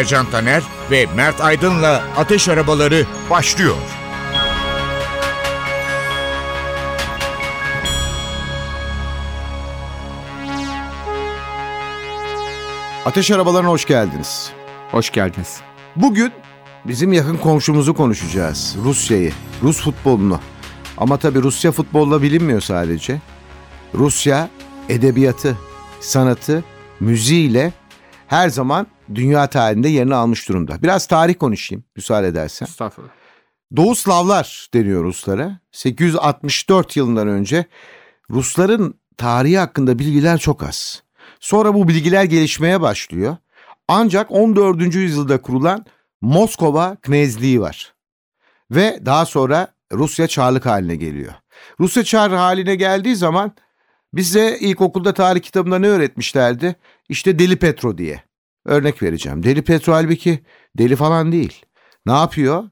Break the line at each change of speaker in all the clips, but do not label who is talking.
Ercan Taner ve Mert Aydın'la Ateş Arabaları başlıyor.
Ateş arabalarına hoş geldiniz.
Hoş geldiniz.
Bugün bizim yakın komşumuzu konuşacağız. Rusya'yı, Rus futbolunu. Ama tabii Rusya futbolla bilinmiyor sadece. Rusya edebiyatı, sanatı, müziğiyle her zaman dünya tarihinde yerini almış durumda. Biraz tarih konuşayım müsaade edersen.
Estağfurullah.
Doğu Slavlar deniyor Ruslara. 864 yılından önce Rusların tarihi hakkında bilgiler çok az. Sonra bu bilgiler gelişmeye başlıyor. Ancak 14. yüzyılda kurulan Moskova Knezliği var. Ve daha sonra Rusya Çarlık haline geliyor. Rusya Çar haline geldiği zaman bize ilkokulda tarih kitabında ne öğretmişlerdi? İşte Deli Petro diye. Örnek vereceğim. Deli Petro halbuki deli falan değil. Ne yapıyor?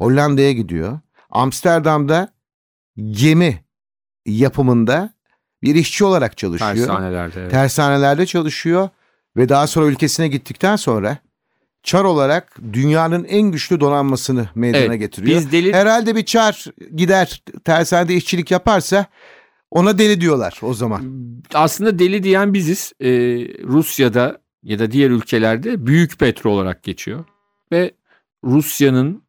Hollanda'ya gidiyor. Amsterdam'da gemi yapımında bir işçi olarak çalışıyor.
Tersanelerde. evet.
Tersanelerde çalışıyor ve daha sonra ülkesine gittikten sonra Çar olarak dünyanın en güçlü donanmasını meydana
Evet,
getiriyor.
biz deli-
Herhalde bir Çar gider tersanede işçilik yaparsa ona deli diyorlar o zaman.
Aslında deli diyen biziz. Ee, Rusya'da ya da diğer ülkelerde büyük petro olarak geçiyor. Ve Rusya'nın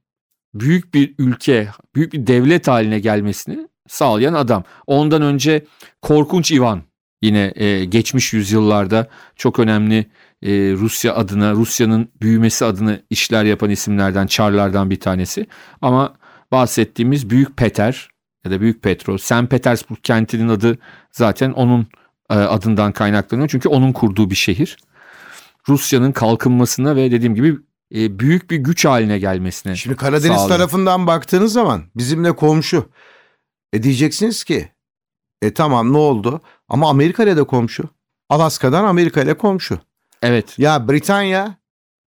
büyük bir ülke, büyük bir devlet haline gelmesini sağlayan adam. Ondan önce Korkunç Ivan yine e, geçmiş yüzyıllarda çok önemli e, Rusya adına, Rusya'nın büyümesi adına işler yapan isimlerden, Çarlardan bir tanesi. Ama bahsettiğimiz Büyük Peter ya da Büyük Petro, St. Petersburg kentinin adı zaten onun e, adından kaynaklanıyor. Çünkü onun kurduğu bir şehir. Rusya'nın kalkınmasına ve dediğim gibi e, büyük bir güç haline gelmesine.
Şimdi Karadeniz
sağlıyor.
tarafından baktığınız zaman bizimle komşu. E diyeceksiniz ki e tamam ne oldu? Ama Amerika ile de komşu. Alaska'dan Amerika ile komşu.
Evet.
Ya Britanya,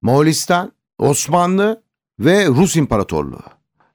Moğolistan, Osmanlı ve Rus İmparatorluğu.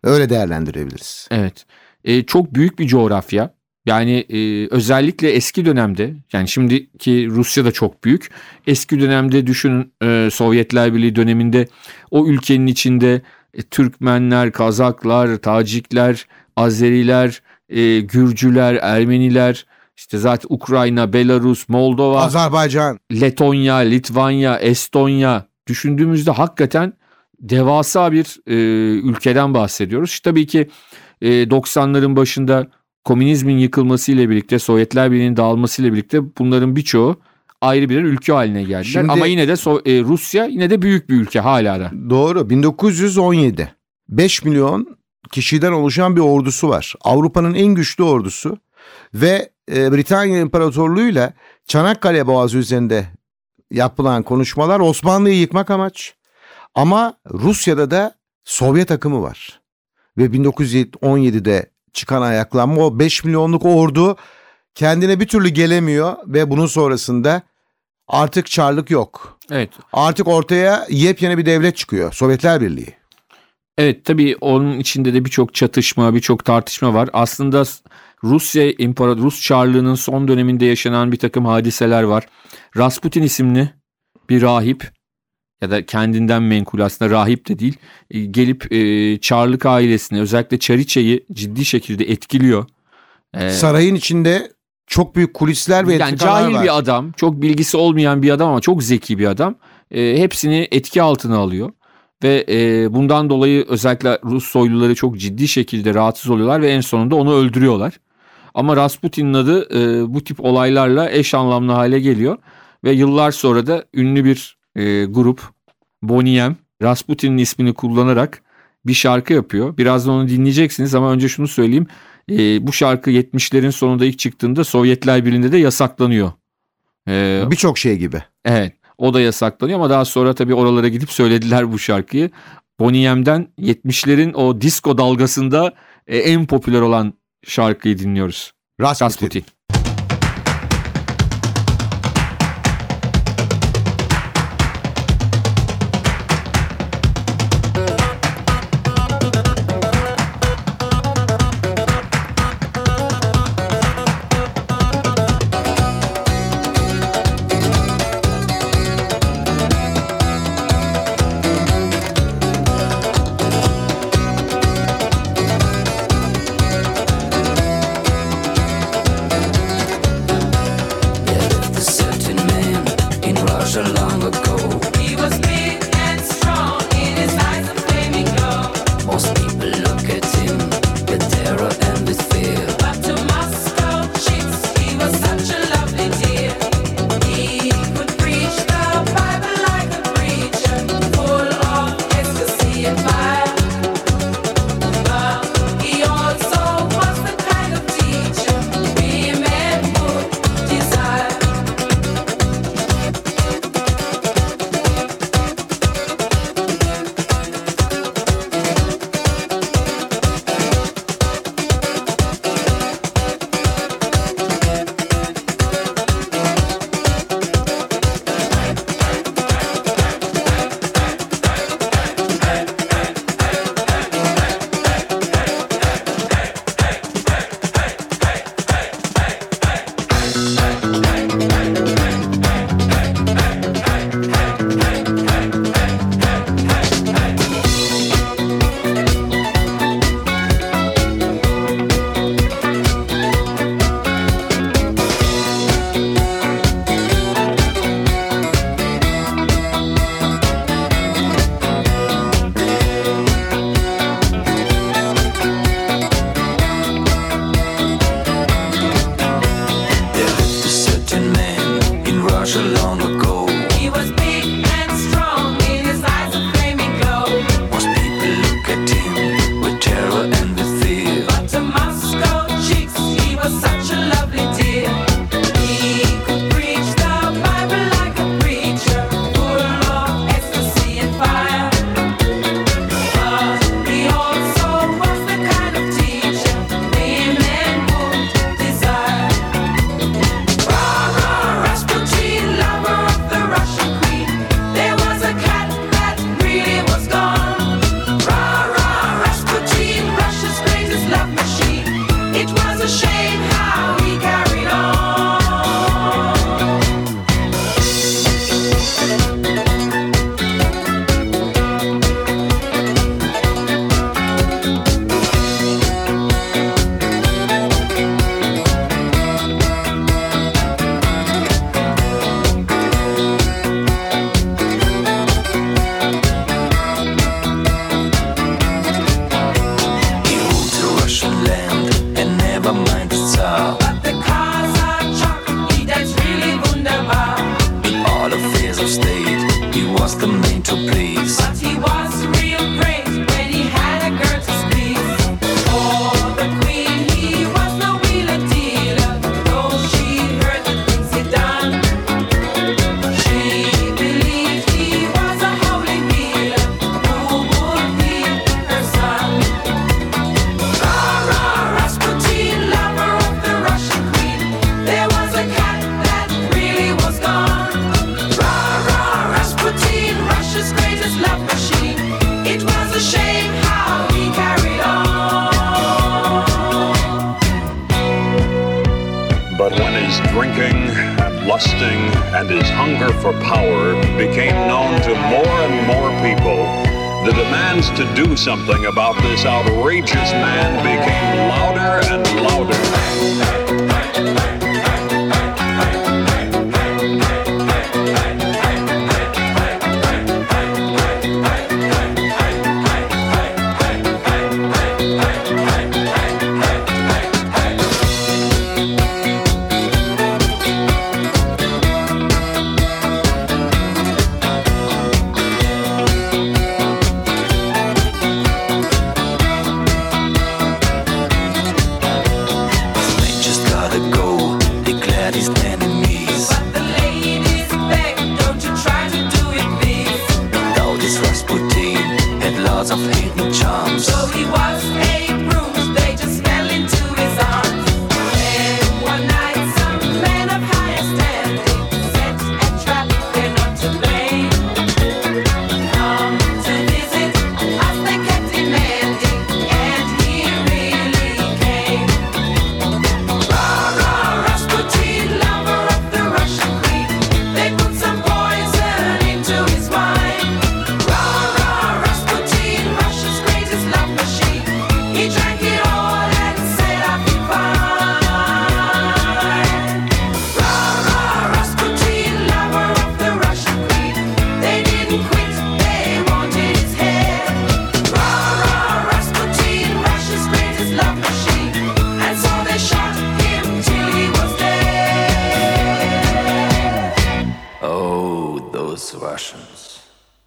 Öyle değerlendirebiliriz.
Evet. E, çok büyük bir coğrafya. Yani e, özellikle eski dönemde yani şimdiki Rusya da çok büyük. Eski dönemde düşünün e, Sovyetler Birliği döneminde o ülkenin içinde e, Türkmenler, Kazaklar, Tacikler, Azeriler, e, Gürcüler, Ermeniler, işte zaten Ukrayna, Belarus, Moldova,
Azerbaycan.
Letonya, Litvanya, Estonya düşündüğümüzde hakikaten devasa bir e, ülkeden bahsediyoruz. İşte tabii ki e, 90'ların başında komünizmin yıkılmasıyla birlikte Sovyetler Birliği'nin dağılmasıyla birlikte bunların birçoğu ayrı birer ülke haline geldiler.
Şimdi-
Ama yine de So- e, Rusya yine de büyük bir ülke hala da.
Doğru. 1917. 5 milyon kişiden oluşan bir ordusu var. Avrupa'nın en güçlü ordusu ve e, Britanya İmparatorluğu'yla Çanakkale Boğazı üzerinde yapılan konuşmalar Osmanlı'yı yıkmak amaç. Ama Rusya'da da Sovyet akımı var. Ve 1917'de çıkan ayaklanma o 5 milyonluk ordu kendine bir türlü gelemiyor ve bunun sonrasında artık çarlık yok.
Evet.
Artık ortaya yepyeni bir devlet çıkıyor. Sovyetler Birliği.
Evet tabii onun içinde de birçok çatışma, birçok tartışma var. Aslında Rusya İmparator Rus Çarlığı'nın son döneminde yaşanan bir takım hadiseler var. Rasputin isimli bir rahip ya da kendinden menkul aslında rahip de değil e, gelip e, Çarlık ailesini özellikle Çariçe'yi ciddi şekilde etkiliyor. E,
Sarayın içinde çok büyük kulisler ve
yani cahil
var.
bir adam, çok bilgisi olmayan bir adam ama çok zeki bir adam. E, hepsini etki altına alıyor. Ve e, bundan dolayı özellikle Rus soyluları çok ciddi şekilde rahatsız oluyorlar ve en sonunda onu öldürüyorlar. Ama Rasputin'in adı e, bu tip olaylarla eş anlamlı hale geliyor. Ve yıllar sonra da ünlü bir e, grup Boney M. Rasputin'in ismini kullanarak bir şarkı yapıyor. Birazdan onu dinleyeceksiniz ama önce şunu söyleyeyim. E, bu şarkı 70'lerin sonunda ilk çıktığında Sovyetler Birliği'nde de yasaklanıyor. E,
Birçok şey gibi.
evet
O da yasaklanıyor ama daha sonra tabii oralara gidip söylediler bu şarkıyı. Boney M'den 70'lerin o disco dalgasında e, en popüler olan şarkıyı dinliyoruz.
Rasputin.
Rasputin.
Something about this outrageous man
of hidden charms.
So he was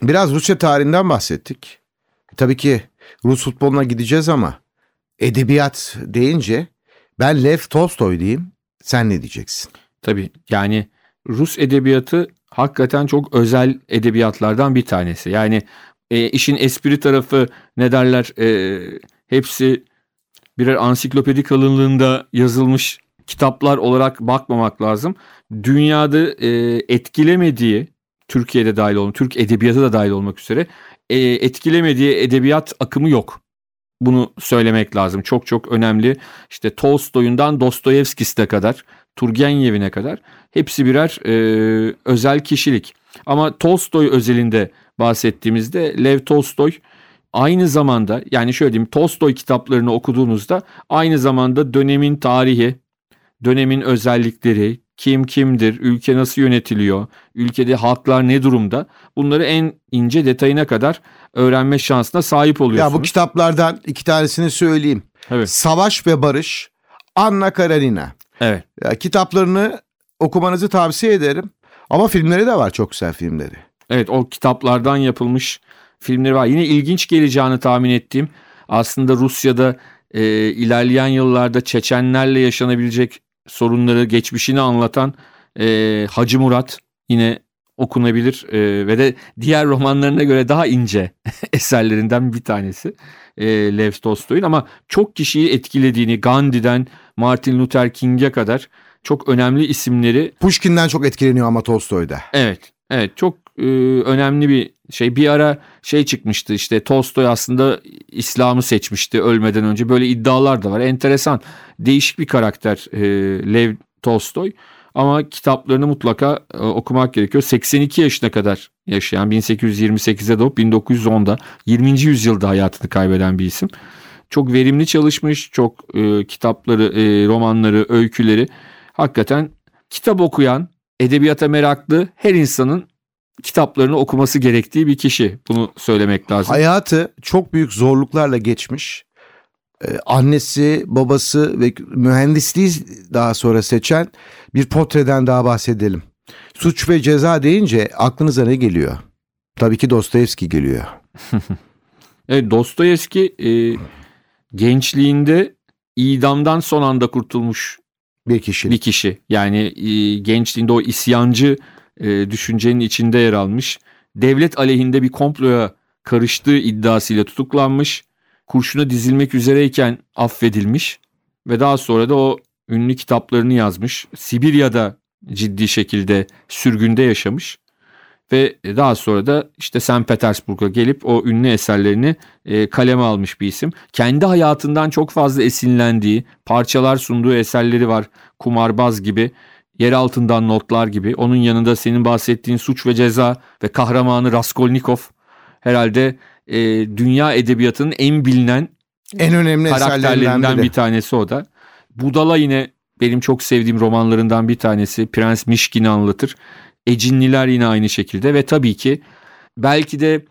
Biraz Rusya tarihinden bahsettik. Tabii ki Rus futboluna gideceğiz ama edebiyat deyince ben Lev Tolstoy diyeyim. Sen ne diyeceksin?
Tabii yani Rus edebiyatı hakikaten çok özel edebiyatlardan bir tanesi. Yani e, işin espri tarafı ne derler e, hepsi birer ansiklopedi kalınlığında yazılmış kitaplar olarak bakmamak lazım. Dünyada e, etkilemediği Türkiye'de dahil olmak, Türk edebiyatı da dahil olmak üzere e, etkilemediği edebiyat akımı yok. Bunu söylemek lazım. Çok çok önemli. İşte Tolstoy'undan Dostoyevskis'e kadar, Turgenev'ine kadar hepsi birer e, özel kişilik. Ama Tolstoy özelinde bahsettiğimizde Lev Tolstoy aynı zamanda yani şöyle diyeyim Tolstoy kitaplarını okuduğunuzda aynı zamanda dönemin tarihi, dönemin özellikleri, kim kimdir, ülke nasıl yönetiliyor, ülkede halklar ne durumda bunları en ince detayına kadar öğrenme şansına sahip
Ya
oluyorsunuz.
bu kitaplardan iki tanesini söyleyeyim.
Evet.
Savaş ve Barış, Anna Karenina.
Evet.
Ya, kitaplarını okumanızı tavsiye ederim. Ama filmleri de var çok güzel filmleri.
Evet o kitaplardan yapılmış filmleri var. Yine ilginç geleceğini tahmin ettiğim aslında Rusya'da e, ilerleyen yıllarda Çeçenlerle yaşanabilecek sorunları geçmişini anlatan e, Hacı Murat yine okunabilir e, ve de diğer romanlarına göre daha ince eserlerinden bir tanesi e, Lev Tolstoy'un ama çok kişiyi etkilediğini Gandhi'den Martin Luther King'e kadar çok önemli isimleri
Pushkin'den çok etkileniyor ama Tolstoy'da.
Evet. Evet çok e, önemli bir şey. Bir ara şey çıkmıştı işte Tolstoy aslında İslam'ı seçmişti ölmeden önce. Böyle iddialar da var. Enteresan. Değişik bir karakter e, Lev Tolstoy. Ama kitaplarını mutlaka e, okumak gerekiyor. 82 yaşına kadar yaşayan 1828'de doğup 1910'da 20. yüzyılda hayatını kaybeden bir isim. Çok verimli çalışmış. Çok kitapları, romanları, öyküleri hakikaten kitap okuyan, edebiyata meraklı her insanın kitaplarını okuması gerektiği bir kişi. Bunu söylemek lazım.
Hayatı çok büyük zorluklarla geçmiş. Ee, annesi, babası ve mühendisliği daha sonra seçen bir portreden daha bahsedelim. Suç ve ceza deyince aklınıza ne geliyor? Tabii ki Dostoyevski geliyor.
Evet, Dostoyevski e, gençliğinde idamdan son anda kurtulmuş
Bir kişi.
bir kişi. Yani e, gençliğinde o isyancı e, düşüncenin içinde yer almış. Devlet aleyhinde bir komploya karıştığı iddiasıyla tutuklanmış. Kurşuna dizilmek üzereyken affedilmiş ve daha sonra da o ünlü kitaplarını yazmış. Sibirya'da ciddi şekilde sürgünde yaşamış ve daha sonra da işte St. Petersburg'a gelip o ünlü eserlerini e, kaleme almış bir isim. Kendi hayatından çok fazla esinlendiği, parçalar sunduğu eserleri var. Kumarbaz gibi, yer altından notlar gibi. Onun yanında senin bahsettiğin Suç ve Ceza ve kahramanı Raskolnikov herhalde e, dünya edebiyatının en bilinen
En önemli
karakterlerinden bir tanesi o da. Budala yine benim çok sevdiğim romanlarından bir tanesi. Prens Mişkin'i anlatır. Ecinliler yine aynı şekilde ve tabii ki belki de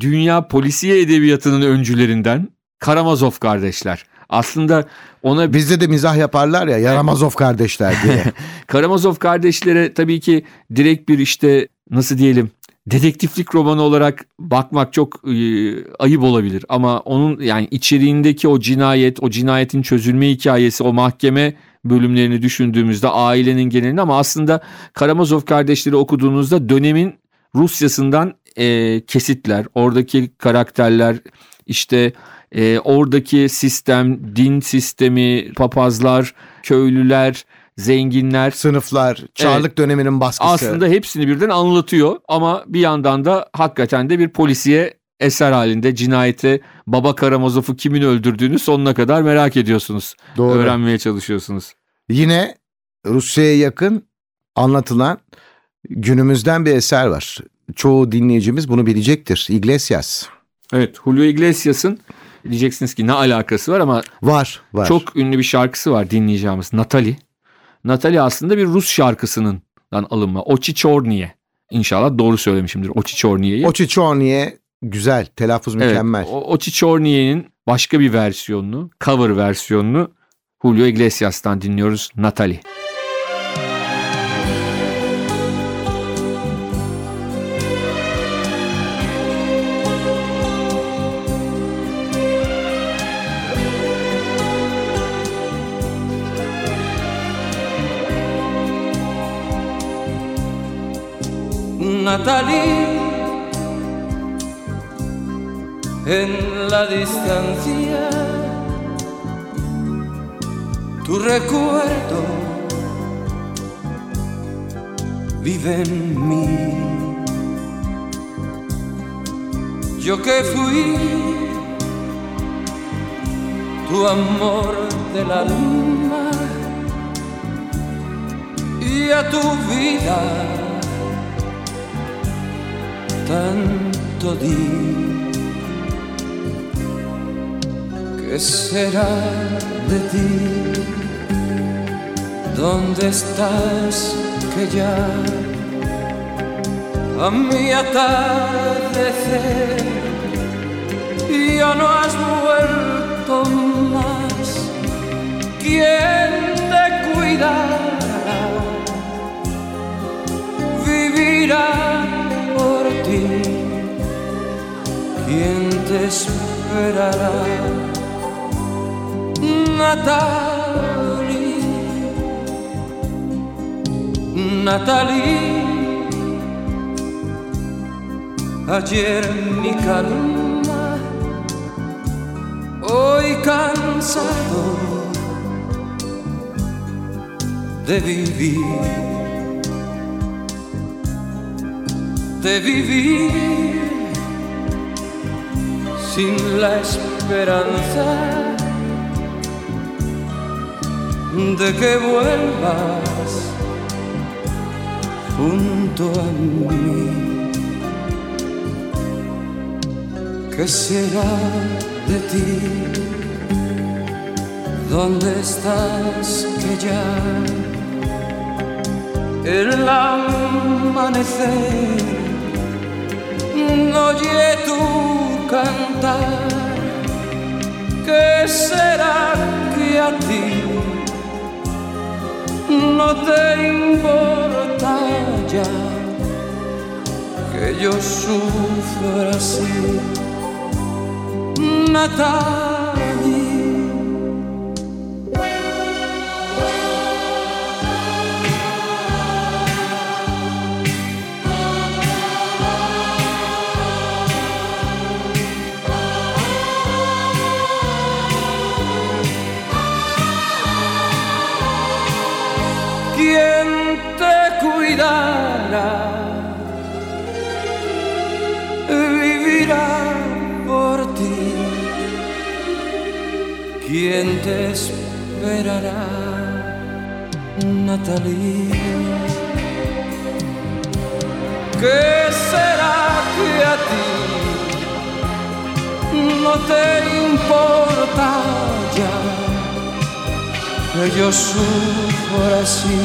dünya polisiye edebiyatının öncülerinden Karamazov kardeşler. Aslında ona
Bizde de mizah yaparlar ya Yaramazov kardeşler diye.
Karamazov kardeşlere tabii ki direkt bir işte nasıl diyelim dedektiflik romanı olarak bakmak çok e, ayıp olabilir ama onun yani içeriğindeki o cinayet, o cinayetin çözülme hikayesi, o mahkeme bölümlerini düşündüğümüzde ailenin genelini ama aslında Karamazov kardeşleri okuduğunuzda dönemin Rusyasından e, kesitler, oradaki karakterler, işte e, oradaki sistem, din sistemi, papazlar, köylüler, zenginler
Sınıflar, Çarlık döneminin baskısı.
aslında hepsini birden anlatıyor ama bir yandan da hakikaten de bir polisiye eser halinde cinayete Baba Karamazov'u kimin öldürdüğünü sonuna kadar merak ediyorsunuz.
Doğru.
Öğrenmeye çalışıyorsunuz.
Yine Rusya'ya yakın anlatılan günümüzden bir eser var. Çoğu dinleyicimiz bunu bilecektir. Iglesias.
Evet Julio Iglesias'ın diyeceksiniz ki ne alakası var ama
Var, var.
çok ünlü bir şarkısı var dinleyeceğimiz Natali. Natali aslında bir Rus şarkısının alınma. Ochichorniye. İnşallah doğru söylemişimdir Ochichorniye'yi.
O Çiçorniye güzel, telaffuz
Evet,
mükemmel.
o, Ochichorniye'nin başka bir versiyonunu, cover versiyonunu Julio Iglesias'tan dinliyoruz Natali.
Natalie, en la distancia, tu recuerdo vive en mí. Yo que fui tu amor del alma y a tu vida tanto di. ¿Qué será de ti? ¿Dónde estás que ya a mi atardecer ya no has vuelto más? ¿Quién te cuidará? Vivirá te esperará? Natalie, Natalie, ayer mi calma, hoy cansado de vivir, de vivir sin la esperanza de que vuelvas junto a mí. ¿Qué será de ti? ¿Dónde estás que ya el amanecer no oye tu cantar? ¿Qué será que a ti no te importa ya que yo sufra así? Natalie. ¿Quién te esperará? Natalie. ¿Qué será que a ti no te importa ya? que yo sufro así.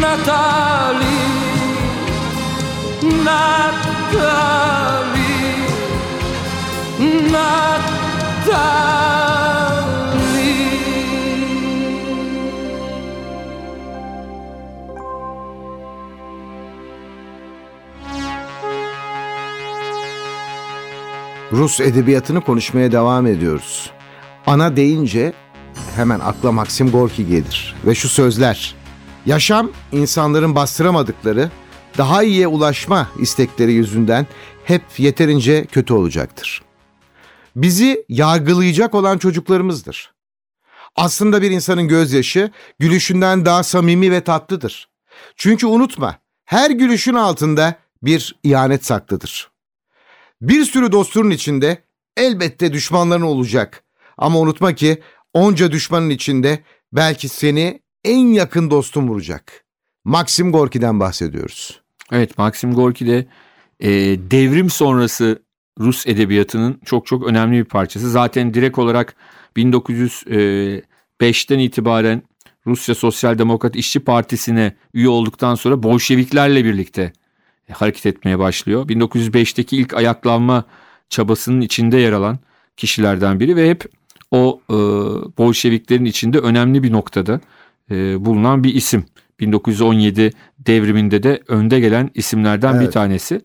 Natalie, Natalie, Natalie.
Rus edebiyatını konuşmaya devam ediyoruz. Ana deyince hemen akla Maxim Gorki gelir ve şu sözler. Yaşam insanların bastıramadıkları, daha iyiye ulaşma istekleri yüzünden hep yeterince kötü olacaktır. Bizi yargılayacak olan çocuklarımızdır. Aslında bir insanın gözyaşı gülüşünden daha samimi ve tatlıdır. Çünkü unutma, her gülüşün altında bir ihanet saklıdır. Bir sürü dostunun içinde elbette düşmanların olacak. Ama unutma ki onca düşmanın içinde belki seni en yakın dostun vuracak. Maxim Gorki'den bahsediyoruz.
Evet Maxim Gorki de e, devrim sonrası Rus edebiyatının çok çok önemli bir parçası. Zaten direkt olarak 1905'ten itibaren Rusya Sosyal Demokrat İşçi Partisi'ne üye olduktan sonra Bolşeviklerle birlikte hareket etmeye başlıyor. 1905'teki ilk ayaklanma çabasının içinde yer alan kişilerden biri ve hep o e, Bolşeviklerin içinde önemli bir noktada e, bulunan bir isim. 1917 devriminde de önde gelen isimlerden bir
Evet.
tanesi.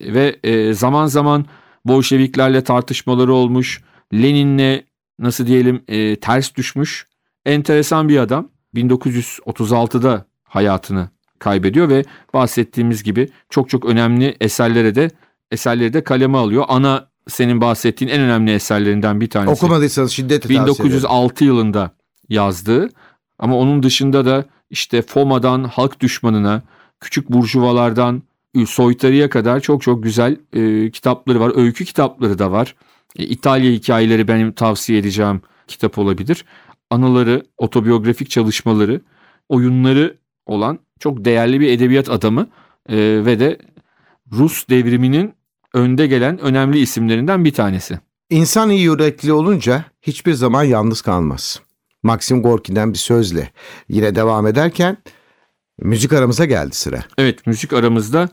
Ve e, zaman zaman Bolşeviklerle tartışmaları olmuş. Lenin'le nasıl diyelim e, ters düşmüş. Enteresan bir adam. 1936'da hayatını kaybediyor ve bahsettiğimiz gibi çok çok önemli eserlere de eserleri de kaleme alıyor. Ana senin bahsettiğin en önemli eserlerinden bir tanesi.
Okumadıysanız şiddetle tavsiye ederim.
1906 yılında yazdığı ama onun dışında da işte FOMA'dan halk düşmanına, küçük burjuvalardan soytarıya kadar çok çok güzel e, kitapları var. Öykü kitapları da var. E, İtalya hikayeleri benim tavsiye edeceğim kitap olabilir. Anıları, otobiyografik çalışmaları, oyunları olan çok değerli bir edebiyat adamı e, ve de Rus devriminin önde gelen önemli isimlerinden bir tanesi.
İnsan iyi yürekli olunca hiçbir zaman yalnız kalmaz. Maxim Gorki'den bir sözle yine devam ederken müzik aramıza geldi sıra.
Evet müzik aramızda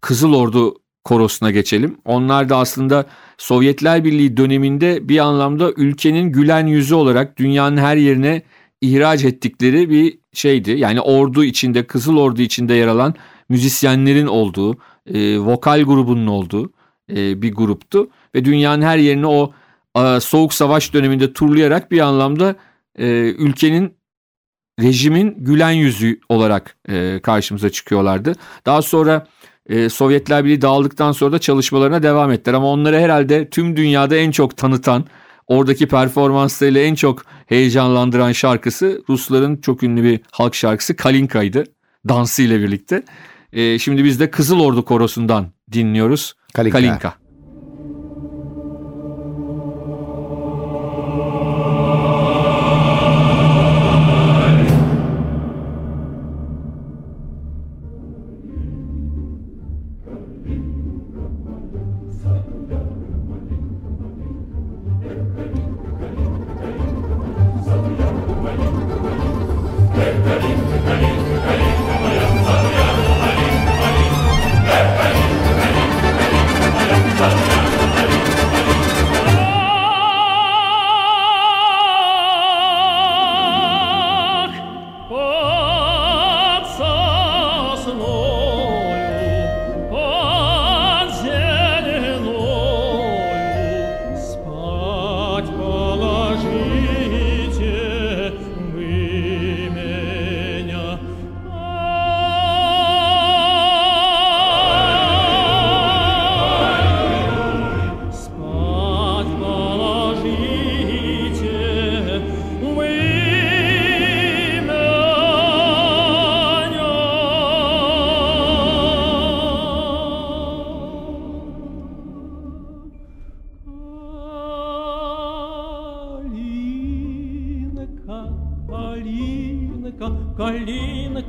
Kızıl Ordu korosuna geçelim. Onlar da aslında Sovyetler Birliği döneminde bir anlamda ülkenin gülen yüzü olarak dünyanın her yerine ihraç ettikleri bir şeydi. Yani ordu içinde, Kızıl Ordu içinde yer alan müzisyenlerin olduğu, e, vokal grubunun olduğu e, bir gruptu. Ve dünyanın her yerine o e, Soğuk Savaş döneminde turlayarak bir anlamda e, ülkenin rejimin gülen yüzü olarak e, karşımıza çıkıyorlardı. Daha sonra e, Sovyetler Birliği dağıldıktan sonra da çalışmalarına devam ettiler. Ama onları herhalde tüm dünyada en çok tanıtan, oradaki performanslarıyla en çok heyecanlandıran şarkısı Rusların çok ünlü bir halk şarkısı Kalinka'ydı. Dansı ile birlikte. E, şimdi biz de Kızıl Ordu Korosu'ndan dinliyoruz.
Kalinka.
Kalinka.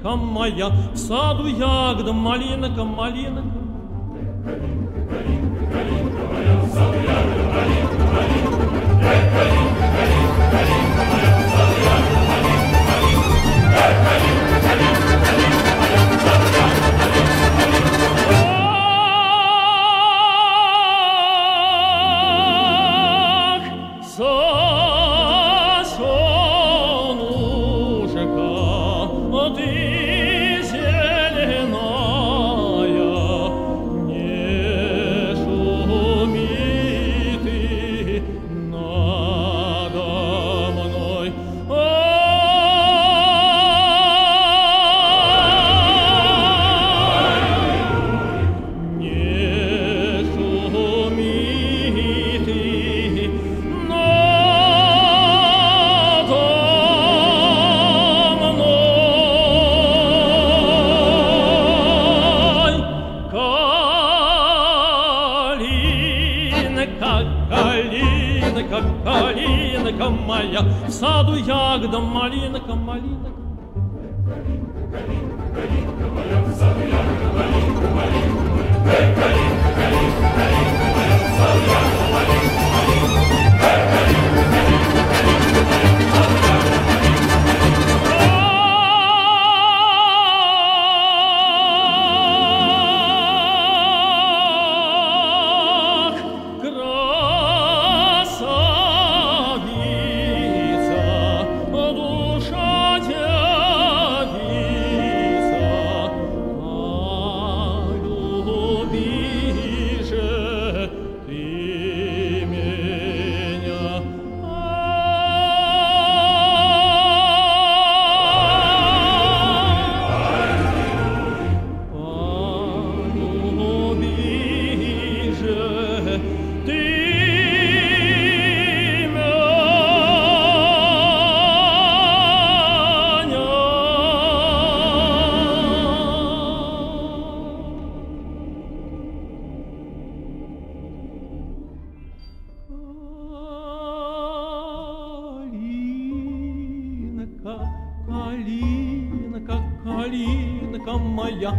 Калинка моя, в саду ягода, малинка, малинка.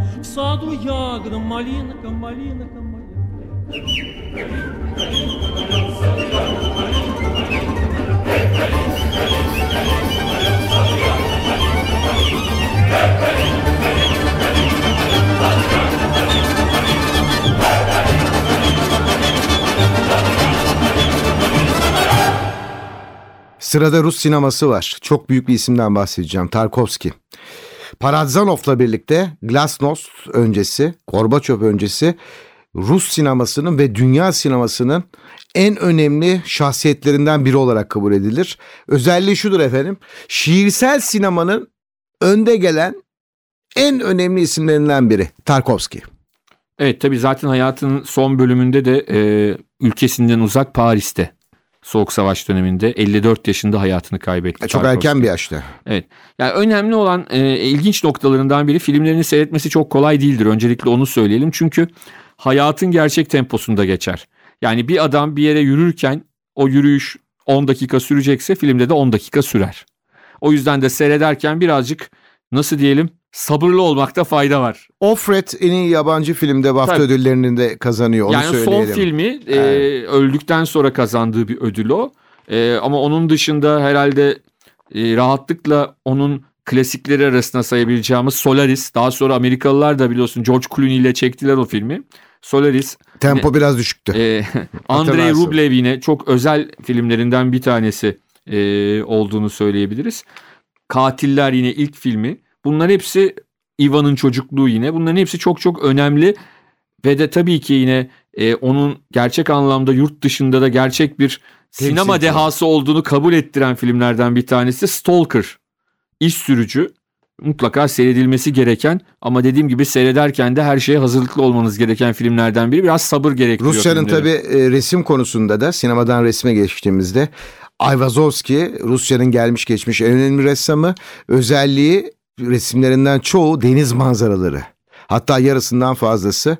в саду ягода, малинка, малинка моя.
Sırada Rus sineması var. Çok büyük bir isimden bahsedeceğim. Tarkovski. Paradzanov'la birlikte Glasnost öncesi, Gorbaçov öncesi Rus sinemasının ve dünya sinemasının en önemli şahsiyetlerinden biri olarak kabul edilir. Özelliği şudur efendim. Şiirsel sinemanın önde gelen en önemli isimlerinden biri Tarkovski.
Evet tabii zaten hayatının son bölümünde de e, ülkesinden uzak Paris'te Soğuk Savaş döneminde 54 yaşında hayatını kaybetti.
Çok
Tarkovski.
erken bir yaşta.
Evet. Yani önemli olan e, ilginç noktalarından biri filmlerini seyretmesi çok kolay değildir. Öncelikle onu söyleyelim. Çünkü hayatın gerçek temposunda geçer. Yani bir adam bir yere yürürken o yürüyüş 10 dakika sürecekse filmde de 10 dakika sürer. O yüzden de seyrederken birazcık nasıl diyelim sabırlı olmakta fayda var.
Offred en iyi yabancı filmde BAFTA
Tabii.
ödüllerini de kazanıyor. Onu
yani son
söyleyelim.
filmi e, öldükten sonra kazandığı bir ödül o. E, ama onun dışında herhalde e, rahatlıkla onun klasikleri arasında sayabileceğimiz Solaris. Daha sonra Amerikalılar da biliyorsun George Clooney ile çektiler o filmi. Solaris.
Tempo biraz düşüktü.
E, Andrei. Rublev yine çok özel filmlerinden bir tanesi e, olduğunu söyleyebiliriz. Katiller yine ilk filmi. Bunlar hepsi Ivan'ın çocukluğu yine. Bunların hepsi çok çok önemli ve de tabii ki yine e, onun gerçek anlamda yurt dışında da gerçek bir sinema
Temsilci.
dehası olduğunu kabul ettiren filmlerden bir tanesi Stalker. İş sürücü mutlaka seyredilmesi gereken ama dediğim gibi seyrederken de her şeye hazırlıklı olmanız gereken filmlerden biri. Biraz sabır gerektiriyor.
Rusya'nın tabii e, resim konusunda da sinemadan resme geçtiğimizde Ayvazovski Rusya'nın gelmiş geçmiş en önemli ressamı. Özelliği resimlerinden çoğu deniz manzaraları. Hatta yarısından fazlası.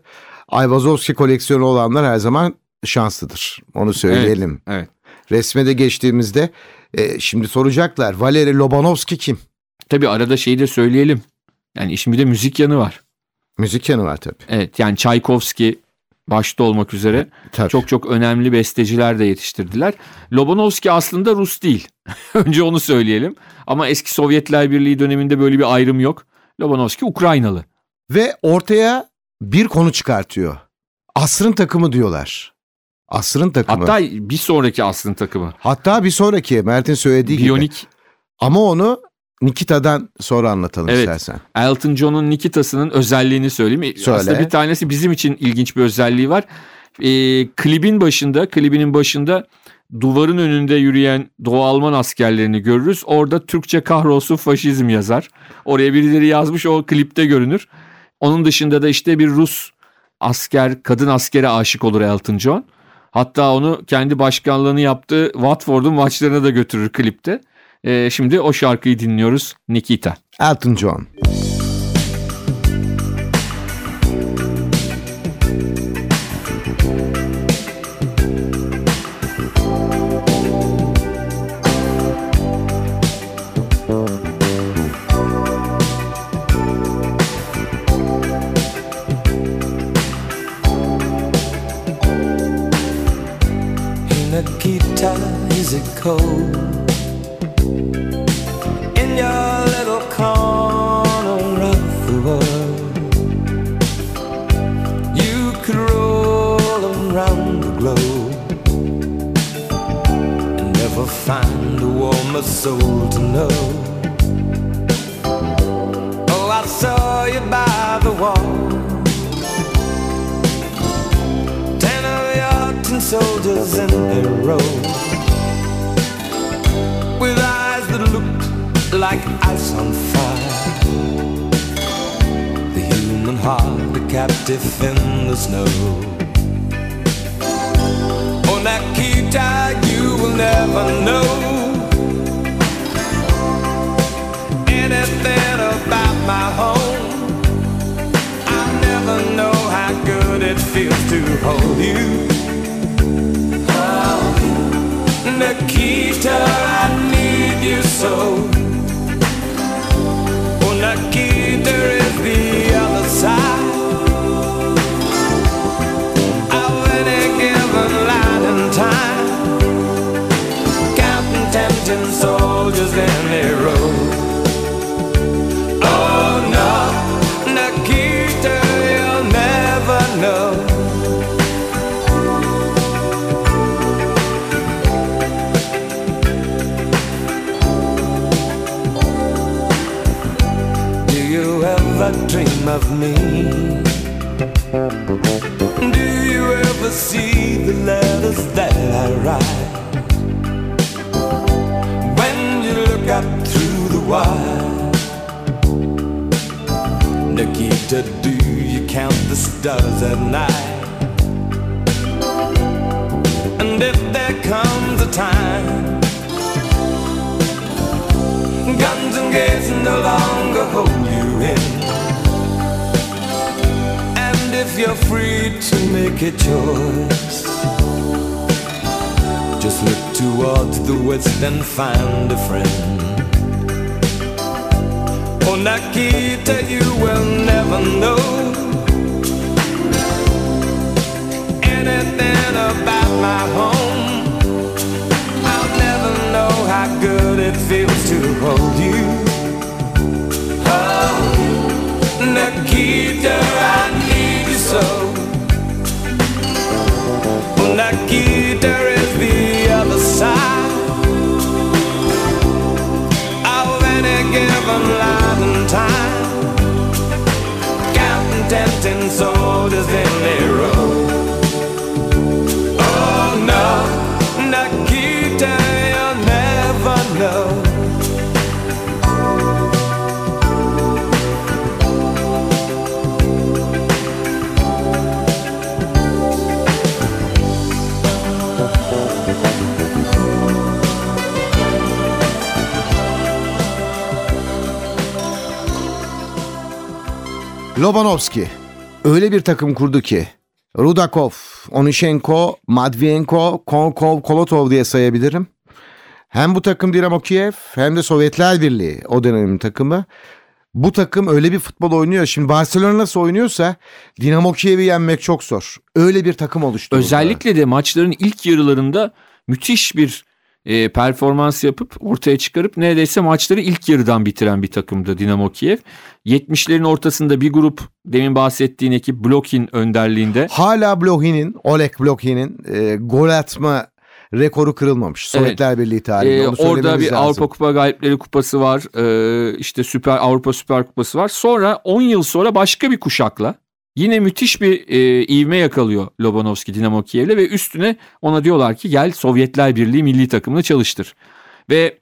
Ayvazovski koleksiyonu olanlar her zaman şanslıdır. Onu söyleyelim.
Evet.
Resme de geçtiğimizde e, şimdi soracaklar. Valeri Lobanovski kim?
Tabii arada şeyi de söyleyelim. Yani işin bir de müzik yanı var.
Müzik yanı var tabii.
Evet yani Tchaikovsky başta olmak üzere
tabii.
çok çok önemli besteciler de yetiştirdiler. Lobanovski aslında Rus değil. Önce onu söyleyelim. Ama eski Sovyetler Birliği döneminde böyle bir ayrım yok. Lobanovski Ukraynalı.
Ve ortaya bir konu çıkartıyor. Asrın takımı diyorlar. Asrın takımı. Hatta,
Hatta bir sonraki aslın takımı.
bir sonraki Mert'in söylediği gibi.
Biyonik
Ama onu Nikita'dan sonra anlatalım
Evet.
istersen.
Elton John'un Nikita'sının özelliğini söyleyeyim.
Söyle.
Aslında bir tanesi bizim için ilginç bir özelliği var. Ee, klibin başında, klibinin başında duvarın önünde yürüyen Doğu Alman askerlerini görürüz. Orada Türkçe kahrolsun faşizm yazar. Oraya birileri yazmış o klipte görünür. Onun dışında da işte bir Rus asker, kadın askere aşık olur Elton John. Hatta onu kendi başkanlığını yaptığı Watford'un maçlarına da götürür klipte. Ee, şimdi o şarkıyı dinliyoruz. Nikita.
Elton John.
My home. I never know how good it feels to hold you. Oh, Nikita, I need you so. Of me? Do you ever see the letters that I write? When you look up through the wire, Nikita, do you count the stars at night? And if there comes a time you're free to make a choice, just look towards the west and find a friend. Oh, Nikita, you will never know anything about my home. I'll never know how good it feels to hold you. Oh, Nikita, I need so. Oh, Nikita is
Lobanovski öyle bir takım kurdu ki Rudakov, Onyshenko, Matvienko, Konkov, Kolotov diye sayabilirim. Hem bu takım Dinamo Kiev hem de Sovyetler Birliği o dönemin takımı. Bu takım öyle bir futbol oynuyor. Şimdi Barcelona nasıl oynuyorsa Dinamo Kiev'i yenmek çok zor. Öyle bir takım oluşturdular.
Özellikle de maçların ilk yarılarında müthiş bir e, performans yapıp ortaya çıkarıp neredeyse maçları ilk yarıdan bitiren bir takımdı Dinamo Kiev. 70'lerin ortasında bir grup demin bahsettiğin ekip Blokin önderliğinde
Hala Blohin'in, Oleg Blohin'in e, gol atma rekoru kırılmamış. Sovyetler Birliği tarihinde.
Ee,
Onu
orada bir
lazım.
Avrupa Kupa Galipleri Kupası var. Ee, işte Süper Avrupa Süper Kupası var. Sonra 10 yıl sonra başka bir kuşakla yine müthiş bir e, ivme yakalıyor Lobanovski Dinamo Kiev'le ve üstüne ona diyorlar ki gel Sovyetler Birliği milli takımını çalıştır. Ve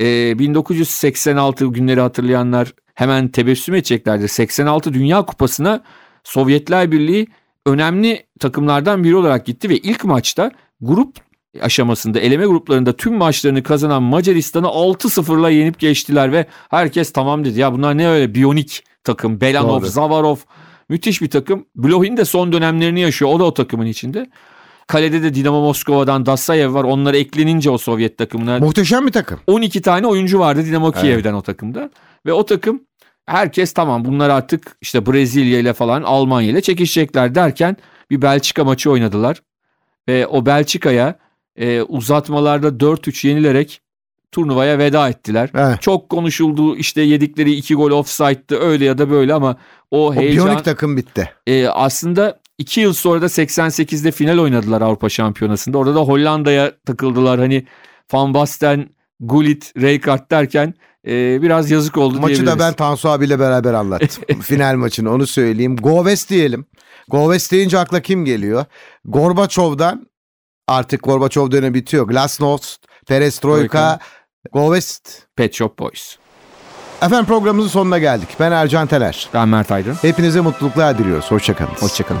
e, 1986 günleri hatırlayanlar hemen tebessüm edeceklerdir. 86 Dünya Kupası'na Sovyetler Birliği önemli takımlardan biri olarak gitti ve ilk maçta grup aşamasında eleme gruplarında tüm maçlarını kazanan Macaristan'ı 6-0'la yenip geçtiler ve herkes tamam dedi. Ya bunlar ne öyle biyonik takım. Belanov,
Doğru.
Zavarov Müthiş bir takım. Blohin de son dönemlerini yaşıyor. O da o takımın içinde. Kalede de Dinamo Moskova'dan Dasayev var. Onları eklenince o Sovyet takımına.
Muhteşem bir takım.
12 tane oyuncu vardı Dinamo evet. Kiev'den o takımda. Ve o takım herkes tamam bunlar artık işte Brezilya ile falan Almanya ile çekişecekler derken bir Belçika maçı oynadılar. Ve o Belçika'ya
e, uzatmalarda 4-3 yenilerek turnuvaya veda ettiler.
Evet.
Çok konuşuldu işte yedikleri iki gol offside'dı öyle ya da böyle ama o heyecan.
O biyonik takım bitti.
E, aslında 2 yıl sonra da 88'de final oynadılar Avrupa Şampiyonası'nda. Orada da Hollanda'ya takıldılar. Hani Van Basten, Gullit, Rijkaard derken e, biraz yazık oldu
Maçı da ben Tansu abiyle beraber anlattım. final maçını onu söyleyeyim. Goves diyelim. Goves deyince akla kim geliyor? Gorbaçov'dan artık Gorbaçov dönemi bitiyor. Glasnost, Perestroika, Goves.
Pet Shop Boys.
Efendim programımızın sonuna geldik. Ben Ercan Teler.
Ben Mert Aydın.
Hepinize mutluluklar diliyoruz. Hoşçakalın.
Hoşçakalın.